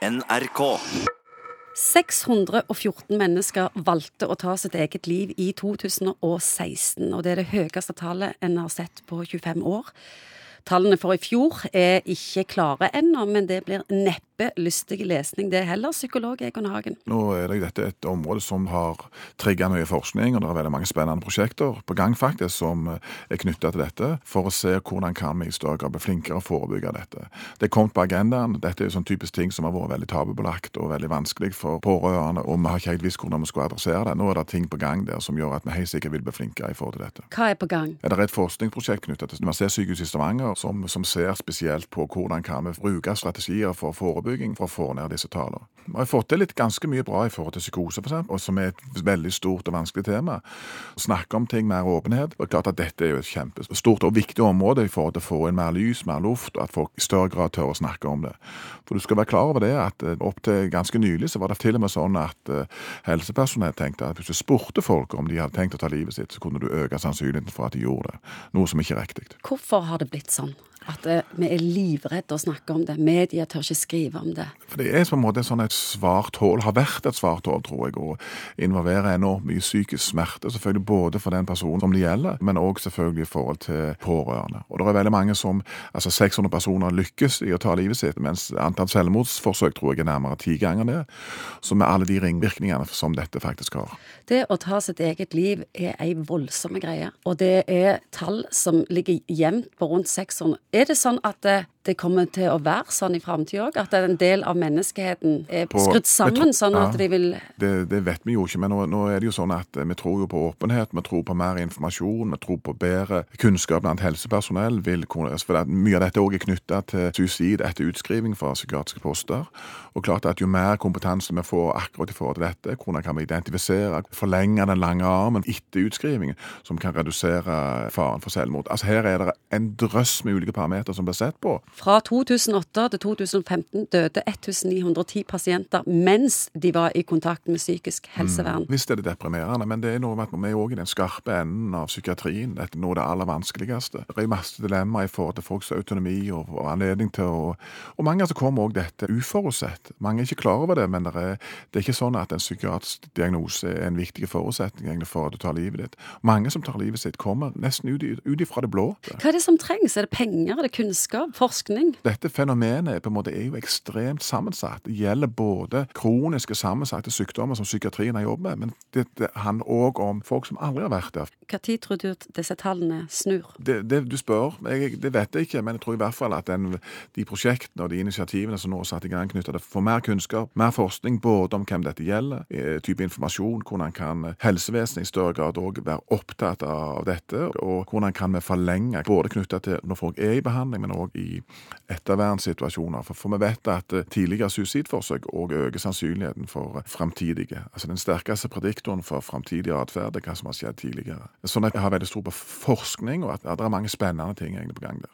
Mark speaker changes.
Speaker 1: NRK.
Speaker 2: 614 mennesker valgte å ta sitt eget liv i 2016, og det er det høyeste tallet en har sett på 25 år. Tallene for i fjor er ikke klare ennå, men det blir neppe lystig lesning det heller, psykolog Egon Hagen.
Speaker 3: Nå er det dette et område som har trigga mye forskning, og det er veldig mange spennende prosjekter på gang faktisk som er knytta til dette, for å se hvordan kan vi i større grad bli flinkere å forebygge dette. Det er kommet på agendaen. Dette er jo sånn typisk ting som har vært veldig tabubelagt og veldig vanskelig for pårørende, og vi har ikke helt visst hvordan vi skulle adressere det. Nå er det ting på gang der som gjør at vi helt sikkert vil bli flinkere i forhold til dette.
Speaker 2: Hva er på gang?
Speaker 3: Det er et forskningsprosjekt knytta til Universitetssykehuset i Stavanger som, som ser spesielt på hvordan kan vi bruke strategier for forebygging for å få ned disse tallene. Vi har fått til litt ganske mye bra i forhold til psykose, eksempel, som er et veldig stort og vanskelig tema. Snakke om ting, mer åpenhet. Og klart at Dette er jo et kjempestort og viktig område i forhold til å få inn mer lys, mer luft, og at folk i større grad tør å snakke om det. For du skal være klar over det at opp til ganske nylig så var det til og med sånn at helsepersonell tenkte at hvis du spurte folk om de hadde tenkt å ta livet sitt, så kunne du øke sannsynligheten for at de gjorde det. Noe som ikke er riktig.
Speaker 2: Hvorfor har det blitt sånn? At eh, vi er livredde å snakke om det. Media tør ikke skrive om det.
Speaker 3: For Det er på en måte sånn et svart hull, har vært et svart hull, tror jeg, og involverer enormt mye psykisk smerte. Selvfølgelig både for den personen som det gjelder, men òg selvfølgelig i forhold til pårørende. Og det er veldig mange som, altså 600 personer lykkes i å ta livet sitt, mens antall selvmordsforsøk tror jeg er nærmere ti ganger det. Så med alle de ringvirkningene som dette faktisk har.
Speaker 2: Det å ta sitt eget liv er ei voldsomme greie, og det er tall som ligger jevnt på rundt 600. Er det sånn at det, kommer til å være sånn i framtida òg? At en del av menneskeheten er
Speaker 3: På-
Speaker 2: skrudd sammen
Speaker 3: tror-
Speaker 2: sånn at
Speaker 3: ja.
Speaker 2: de vil
Speaker 3: Det, det vet vi jo ikke, men nå, nå er det jo sånn at vi tror jo på åpenhet, vi tror på mer informasjon, vi tror på bedre kunnskap blant helsepersonell. Vil, for at mye av dette også er knytta til suicid etter utskriving fra psykiatriske poster. Og klart at jo mer kompetanse vi får akkurat i forhold til dette, hvordan kan vi identifisere, forlenge den lange armen etter utskrivingen, som kan redusere faren for selvmord. Altså Her er det en drøss med ulike parametere som blir sett på.
Speaker 2: Fra 2008 til 2015 døde 1910 pasienter mens de var i kontakt med psykisk helsevern.
Speaker 3: Visst er det deprimerende, men det er noe med at vi er òg i den skarpe enden av psykiatrien. Dette er noe av det aller vanskeligste. Det er masse dilemmaer i forhold til folks autonomi og, og anledning til å Og mange ganger kommer også dette uforutsett. Mange er ikke klar over det, men det er, det er ikke sånn at en psykiatrisk diagnose er en viktig forutsetning for at du tar livet ditt. Mange som tar livet sitt, kommer nesten ut, ut ifra det blå.
Speaker 2: Hva er det som trengs? Er det penger, er det kunnskap, forskning?
Speaker 3: Dette fenomenet på en måte er jo ekstremt sammensatt. Det gjelder både kroniske sammensatte sykdommer som psykiatrien har jobbet med, men det, det handler òg om folk som aldri har vært der.
Speaker 2: Når tror du at disse tallene snur?
Speaker 3: Det, det du spør, jeg, det vet jeg ikke, men jeg tror i hvert fall at den, de prosjektene og de initiativene som nå er satt i gang knyttet til få mer kunnskap, mer forskning både om hvem dette gjelder, eh, type informasjon, hvordan kan helsevesenet i større grad òg være opptatt av dette, og hvordan kan vi forlenge både knyttet til når folk er i behandling, men òg i ettervernssituasjoner. For, for vi vet at eh, tidligere suicidforsøk òg øker sannsynligheten for framtidige. Altså den sterkeste prediktoren for framtidig atferd er hva som har skjedd tidligere. Sånn at jeg har veldig tro på forskning, og at det er mange spennende ting egentlig på gang der.